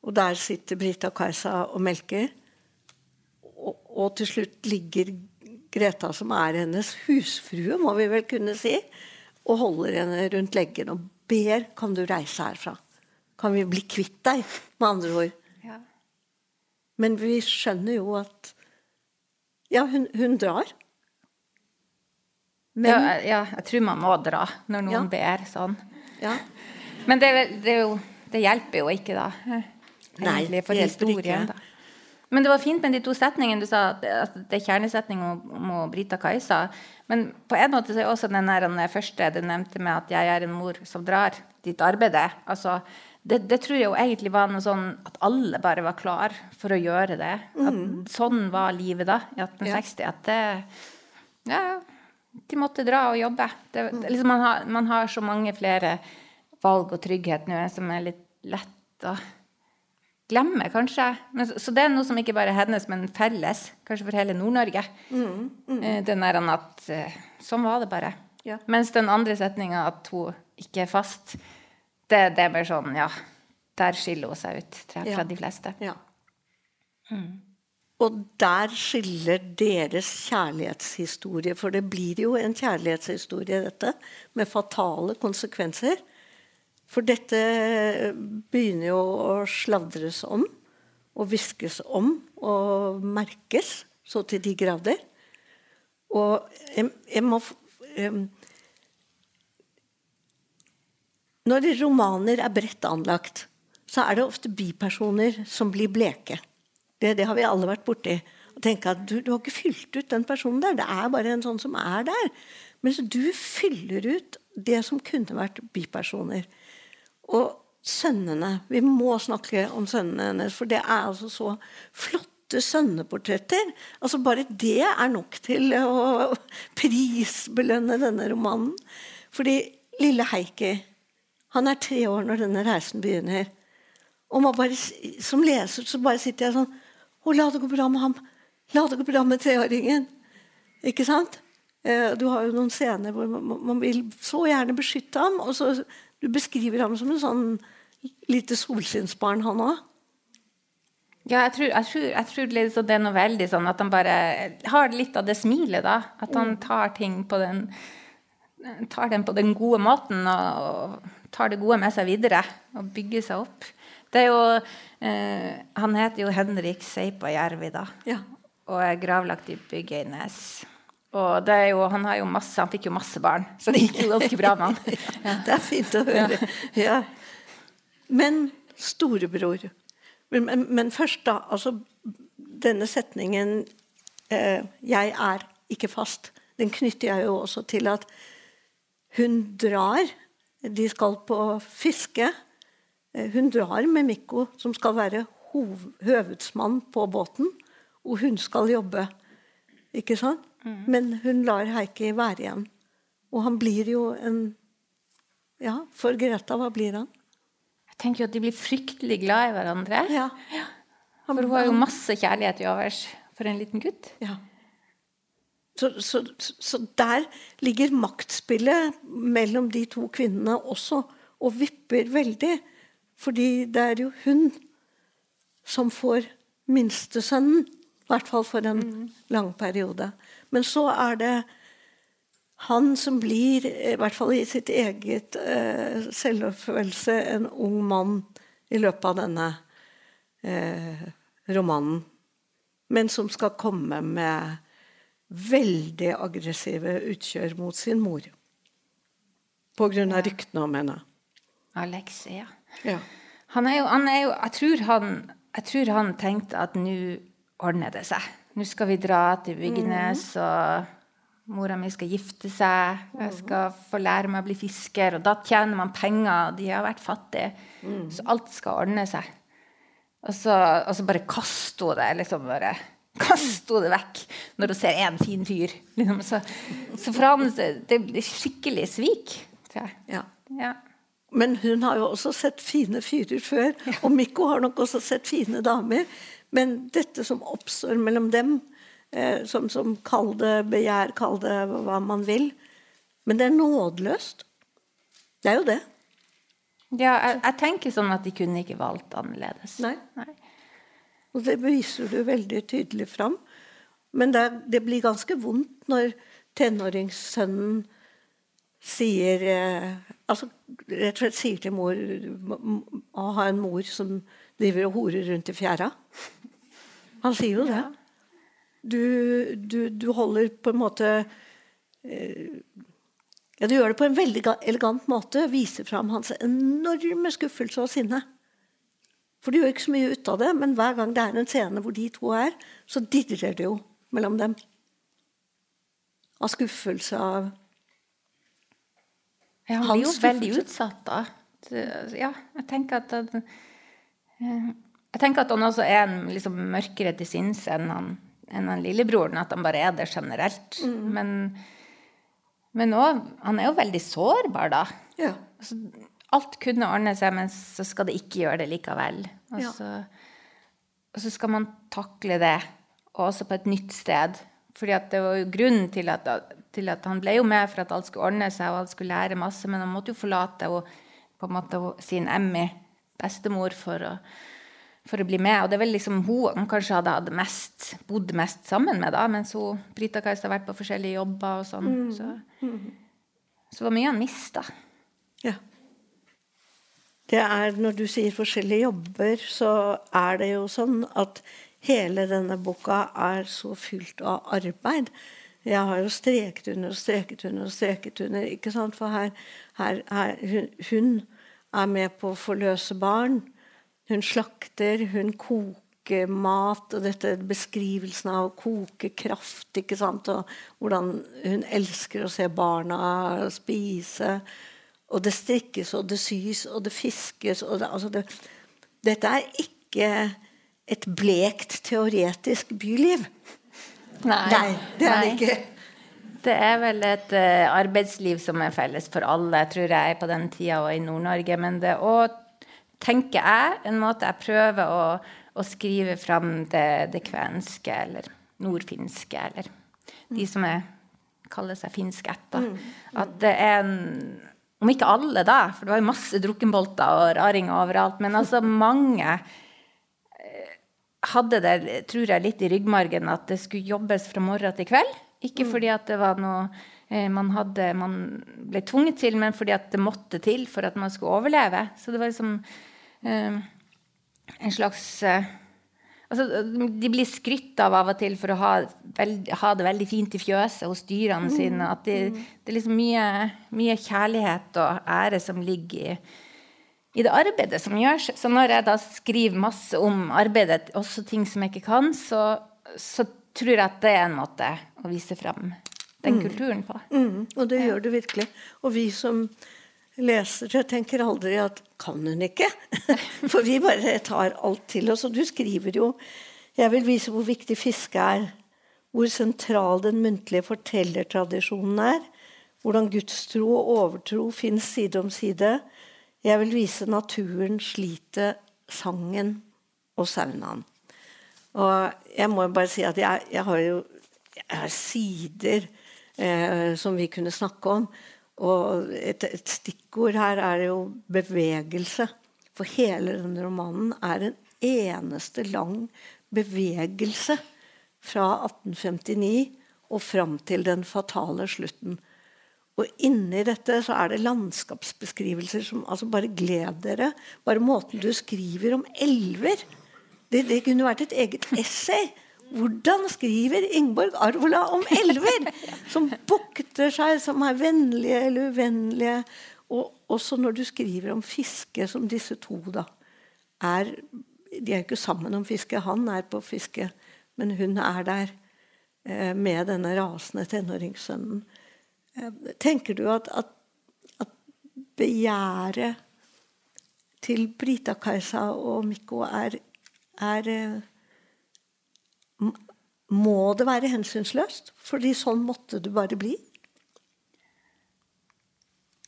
og der sitter Brita Kajsa og melker. Og, og, til slutt ligger Greta, som er hennes husfrue, må vi vel kunne si, og holder henne rundt leggen og ber kan du reise herfra. Kan vi bli kvitt deg, med andre ord. Men vi skjønner jo at Ja, hun, hun drar. Men, ja, ja, jeg tror man må dra når noen ja. ber sånn. Ja. Men det, det, jo, det, hjelper jo ikke, da. Egentlig, for historien. Da. Men det var fint med de to setningene du sa, at det er kjernesetning om, om Brita Kajsa. Men på en måte så er også den, der, første du nevnte med at 'jeg er en mor som drar ditt arbeid'. Altså, det, det, tror jeg jo egentlig var noe sånn at alle bare var klar for å gjøre det. At mm. Sånn var livet da, i 1860. Ja. At det Ja, de måtte dra og jobbe. Det, det, liksom man, har, man, har, så mange flere valg og trygghet nå som er litt lett å glemme, kanskje. Men, så det er noe som ikke bare er hennes, men felles. Kanskje for hele Nord-Norge. Mm. Mm. Eh, den der at eh, Sånn var det bare. Ja. Mens den andre setninga, at hun ikke er fast det, det, er bare sånn, ja Der skiller hun seg ut fra ja. de fleste. Ja. Mm. Og der skiller deres kjærlighetshistorie, for det blir jo en kjærlighetshistorie, dette, med fatale konsekvenser. For dette begynner jo å sladres om og hviskes om og merkes så til de grader. Og jeg, jeg må um, Når romaner er bredt anlagt, så er det ofte bipersoner som blir bleke. Det, det har vi alle vært borti. Og tenke at du, du, har ikke fylt ut den personen der. Det er bare en sånn som er der. Mens du fyller ut det som kunne vært bipersoner. Og sønnene Vi må snakke om sønnene hennes, for det er altså så flotte sønneportretter. Altså Bare det er nok til å prisbelønne denne romanen. Fordi lille Heikki han er tre år når denne reisen begynner. Og bare, Som leser så bare sitter jeg sånn Å, la det gå bra med ham. La det gå bra med treåringen. Ikke sant? Eh, du har jo noen scener hvor man vil så gjerne beskytte ham. og så Du beskriver ham som en sånn lite solskinnsbarn, han òg. Ja, jeg tror, jeg tror, jeg tror liksom det er noe veldig sånn at han bare har litt av det smilet, da. At han mm. tar ting på den tar den på den gode måten og, tar det gode med seg videre og bygger seg opp. Det er jo, eh, han heter jo Henrik Seipa-Jervi, da. Ja. Og er gravlagt i Bygøynes. Og det jo, han, har jo masse, han fikk jo masse barn, så det gikk jo ganske bra med han. Ja. Det er fint å høre. Ja. Men storebror men, men, først, da. Altså, denne setningen eh, 'Jeg er ikke fast', den knytter jeg jo også til at hun drar de skal på fiske. Eh, hun drar med Mikko, som skal være høvedsmann på båten. Og hun skal jobbe. Ikke sant? Mm. Men hun lar Heikki være igjen. Og han blir jo en Ja, for Greta, hva blir han? Jeg tenker jo at de blir fryktelig glad i hverandre. Ja. Han, for hun har jo masse kjærlighet i overs for en liten gutt. Ja. Så, så, så, der ligger maktspillet mellom de to kvinnene også og vipper veldig. Fordi det er jo hun som får minstesønnen. I hvert fall for en mm. lang periode. Men så er det han som blir, i hvert fall i sitt eget eh, selvfølelse, en ung mann i løpet av denne eh, romanen. Men som skal komme med veldig aggressive utkjør mot sin mor. På grunn av ryktene om henne. Alex, ja. Ja. Han er jo, han er jo jeg, tror han, jeg tror han tenkte at nå ordner det seg. Nå skal vi dra til Byggenes, og mora mi skal gifte seg. Jeg skal få lære meg å bli fisker, og da tjener man penger, og de har vært fattige. Så alt skal ordne seg. Og så, og så bare kaster hun det liksom bare kaster hun det vekk når hun ser én fin fyr. Liksom. Så, så for han det blir skikkelig svik. tror jeg. Ja. Ja. Men hun har jo også sett fine fyrer før. Og Mikko har nok også sett fine damer. Men dette som oppstår mellom dem, eh, som, som kall det begjær, kall det hva man vil Men det er nådeløst. Det er jo det. Ja, jeg, jeg tenker sånn at de kunne ikke valgt annerledes. Nei. Nei. Og det viser du veldig tydelig fram. Men det, det blir ganske vondt når tenåringssønnen sier eh, Altså rett og slett sier til mor å ha en mor som driver og horer rundt i fjæra. Han sier jo det. Du, du, du holder på en måte eh, ja, Du gjør det på en veldig elegant måte. Viser fram hans enorme skuffelse og sinne. For du gjør ikke så mye ut av det, men hver gang det er en scene hvor de to er, så dirrer det jo mellom dem. Av skuffelse, av Ja, han blir jo veldig utsatt, da. Ja, jeg tenker at han- eh, Jeg tenker at han også er en liksom mørkere til sinns enn han, enn han lillebroren. At han bare er det generelt. Men, men også, han er jo veldig sårbar, da. Ja. Altså, alt kunne ordne seg, men så skal det ikke gjøre det likevel. Og Ja. så, og så skal man takle det, og også på et nytt sted. Fordi at det var jo grunnen til at, til at han ble jo med for at alt skulle ordne seg, og han skulle lære masse, men han måtte jo forlate og, på en måte sin Emmy, bestemor, for å, for å bli med. Og det er vel liksom hun han kanskje hadde, hatt mest, bodd mest sammen med, da, mens hun, Brita Kajsa har vært på forskjellige jobber og sånn. Så, så det var mye han mista. ja. Det er, når du sier forskjellige jobber, så er det jo sånn at hele denne boka er så fylt av arbeid. Jeg har jo streket under og streket under og streket under. ikke sant? For her, her, her hun, hun er med på å forløse barn. Hun slakter, hun koker mat, og dette beskrivelsen av å koke kraft, ikke sant? og hvordan hun elsker å se barna spise. Og det strikkes, og det sys, og det fiskes og det, altså det, Dette er ikke et blekt, teoretisk byliv. Nei, det er det ikke. Det er vel et uh, arbeidsliv som er felles for alle, tror jeg, på den tida og i Nord-Norge. Men det òg, tenker jeg, en måte jeg prøver å, å skrive fram det, det kvenske eller nordfinske, eller de som er, kaller seg finsk etter. At det er en Om ikke alle, da, for det var jo masse drukkenbolter og raringer overalt, men altså mange hadde det, tror jeg, litt i ryggmargen at det skulle jobbes fra morgen til kveld. Ikke fordi at det var noe eh, man, hadde, man ble tvunget til, men fordi at det måtte til for at man skulle overleve. Så det var liksom eh, en slags eh, Altså, de blir skrytt av av og til for å ha, vel, ha det veldig fint i fjøset hos dyrene sine. At det, det er liksom mye, mye kjærlighet og ære som ligger i i det arbeidet som gjøres. Så når jeg da skriver masse om arbeidet, også ting som jeg ikke kan, så, så tror jeg at det er en måte å vise fram den kulturen på. Mm, og det gjør det virkelig. Og vi som leser lesere tenker aldri at 'kan hun ikke?' For vi bare tar alt til oss. Og du skriver jo 'Jeg vil vise hvor viktig fiske er'. Hvor sentral den muntlige fortellertradisjonen er. Hvordan gudstro og overtro finnes side om side. Jeg vil vise naturen, slitet, sangen og saunaen. Og jeg må bare si at jeg, jeg har jo jeg har sider eh, som vi kunne snakke om. Og et, et stikkord her er jo bevegelse. For hele denne romanen er en eneste lang bevegelse fra 1859 og fram til den fatale slutten. Og inni dette så er det landskapsbeskrivelser som altså Bare gled dere. Bare måten du skriver om elver. Det, det kunne vært et eget essay Hvordan skriver Ingeborg Arvola om elver? Som bukter seg, som er vennlige eller uvennlige. Og også når du skriver om fiske, som disse to da er De er ikke sammen om fiske. Han er på fiske, men hun er der eh, med denne rasende tenåringssønnen. Tenker du at, at, at begjæret til Brita-Kajsa og Mikko er, er eh, Må det være hensynsløst? Fordi sånn måtte du bare bli?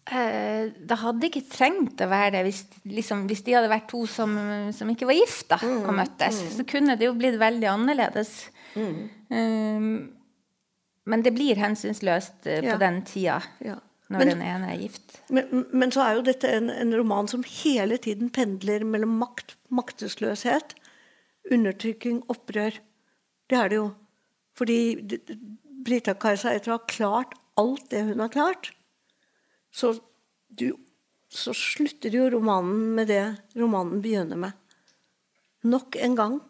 Eh, det hadde ikke trengt å være det hvis, liksom, hvis de hadde vært to som, som ikke var gift da, og mm, møttes. Mm. Så kunne det jo blitt veldig annerledes. Mm. Um, men det blir hensynsløst uh, på den tida. Ja. Når men, den ene er gift. Men, men, så er jo dette en, en, roman som hele tiden pendler mellom makt, maktesløshet, undertrykking, opprør. Det er det jo. Fordi Brita Kajsa, etter å ha klart alt det hun har klart, så, du, så slutter jo romanen med det romanen begynner med. Nok en gang.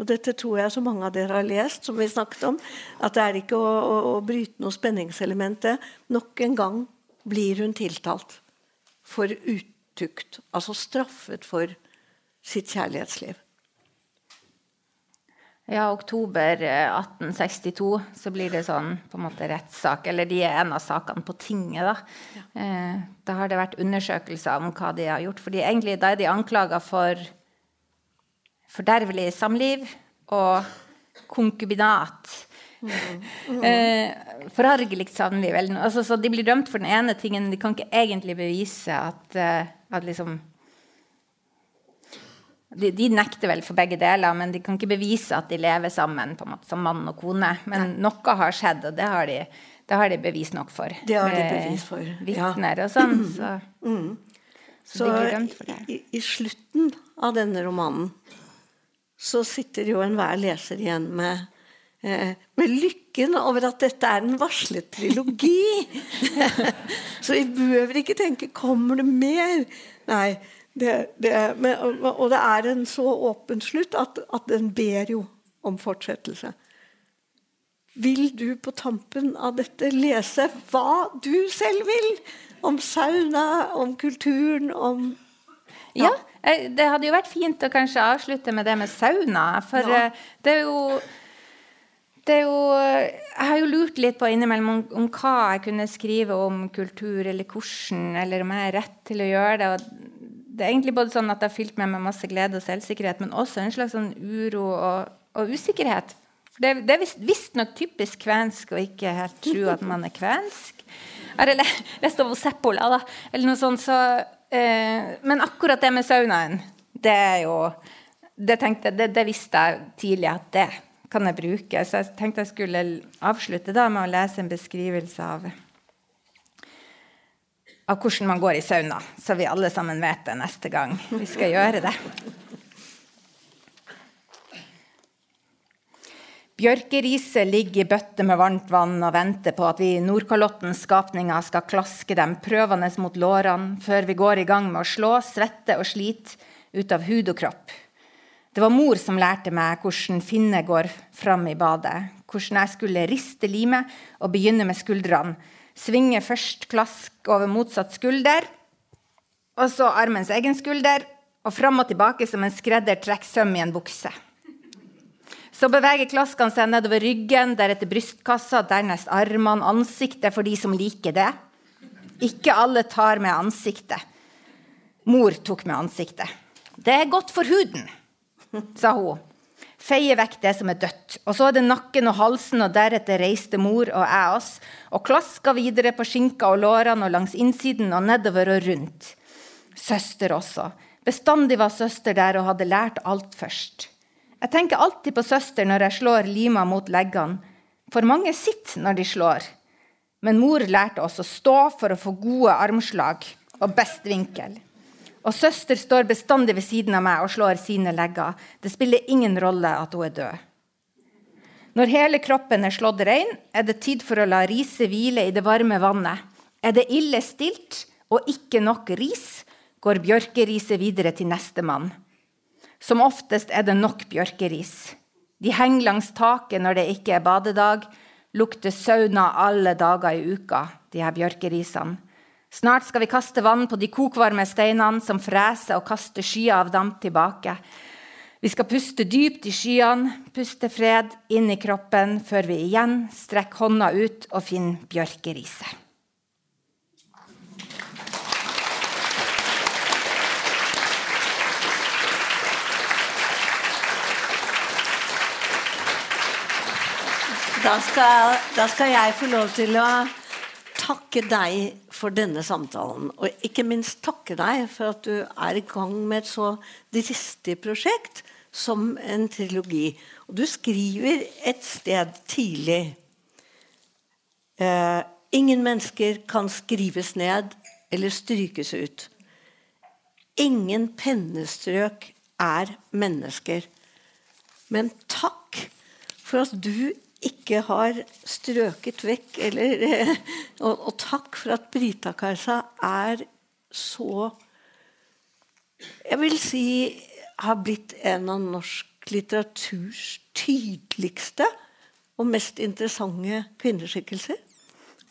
Og dette tror jeg så mange av dere har lest, som vi snakket om. At det er ikke å, å, å bryte noe spenningselement. Nok en gang blir hun tiltalt for utukt. Altså straffet for sitt kjærlighetsliv. Ja, oktober 1862 eh, så blir det sånn på en måte rettssak. Eller de er en av sakene på tinget, da. Ja. Eh, da har det vært undersøkelser om hva de har gjort. fordi egentlig da er de anklaga for fordervelig samliv og konkubinat. Mm. Mm. eh, forargelig samliv. Altså, så de blir dømt for den ene tingen. De kan ikke egentlig bevise at, eh, at liksom de, de, nekter vel for begge deler, men de kan ikke bevise at de lever sammen på en måte, som mann og kone. Men Nei. noe har skjedd, og det har, de, det har de bevis nok for. Det har de bevis for. Vitner ja. og sånn. Så, mm. så, så de blir dømt for det. I, I, slutten av denne romanen så sitter jo enhver leser igjen med, eh, med lykken over at dette er en varslet trilogi. så vi behøver ikke tenke 'kommer det mer'? Nei. Det, det, men, og det er en så åpen slutt at, at, den ber jo om fortsettelse. Vil du på tampen av dette lese hva du selv vil? Om sauna, om kulturen, om Ja, ja det hadde jo vært fint å kanskje avslutte med det med sauna. For ja. Eh, det er jo det er jo, jeg har jo lurt litt på innimellom om, om, hva jeg kunne skrive om kultur, eller hvordan, eller om jeg er rett til å gjøre det. Og det er egentlig både sånn at det har fylt meg med masse glede og selvsikkerhet, men også en slags sånn uro og, og usikkerhet. For det, det er visstnok typisk kvensk å ikke helt tro at man er kvensk. Jeg har lest om Seppola, da, eller noe sånt, så, eh, Men akkurat det med saunaen, det er jo det, tenkte, det, det visste jeg tidlig at det kan jeg bruke. Så jeg tenkte jeg skulle avslutte da med å lese en beskrivelse av av hvordan man går i sauna, så vi alle sammen vet det neste gang vi skal gjøre det. Bjørkeriset ligger i bøtte med varmt vann og venter på at vi Nordkalottens skapninger skal klaske dem prøvende mot lårene før vi går i gang med å slå, svette og slite ut av hud og kropp. Det var mor som lærte meg hvordan finne går fram i badet, hvordan jeg skulle riste limet og begynne med skuldrene, Svinge først klask over motsatt skulder, og så armens egen skulder, og fram og tilbake som en skredder trekker søm i en bukse. Så beveger klaskene seg nedover ryggen, deretter brystkassa, dernest armene, ansiktet for de som liker det. Ikke alle tar med ansiktet. Mor tok med ansiktet. Det er godt for huden, sa hun feier vekk det som er dødt. Og så er det nakken og halsen, og deretter reiste mor og jeg oss og klaska videre på skinka og lårene og langs innsiden og nedover og rundt. Søster også. Bestandig var søster der og hadde lært alt først. Jeg tenker alltid på søster når jeg slår lima mot leggene, for mange sitter når de slår. Men mor lærte oss å stå for å få gode armslag og best vinkel. Og søster står bestandig ved siden av meg og slår sine legger. Det spiller ingen rolle at hun er død. Når hele kroppen er slått rein, er det tid for å la riset hvile i det varme vannet. Er det ille stilt og ikke nok ris, går bjørkeriset videre til nestemann. Som oftest er det nok bjørkeris. De henger langs taket når det ikke er badedag. Lukter sauna alle dager i uka, de her bjørkerisene. Snart skal vi kaste vann på de kokvarme steinene som freser og kaster skyer av damp tilbake. Vi skal puste dypt i skyene, puste fred inn i kroppen, før vi igjen strekker hånda ut og finner bjørkeriset. Da skal, da skal jeg få lov til å takke deg for denne samtalen. Og ikke minst takke deg for at du er i gang med et så dristig prosjekt som en trilogi. Og du skriver et sted tidlig eh, Ingen mennesker kan skrives ned eller strykes ut. Ingen pennestrøk er mennesker. Men takk for at du ikke har strøket vekk eller, og, og, takk for at Brita-Kajsa er så Jeg vil si har blitt en av norsk litteraturs tydeligste og mest interessante kvinneskikkelser.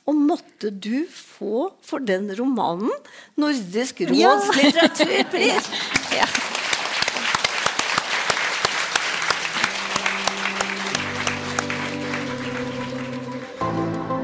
Og måtte du få for den romanen Nordisk råds ja. litteraturpris! ja.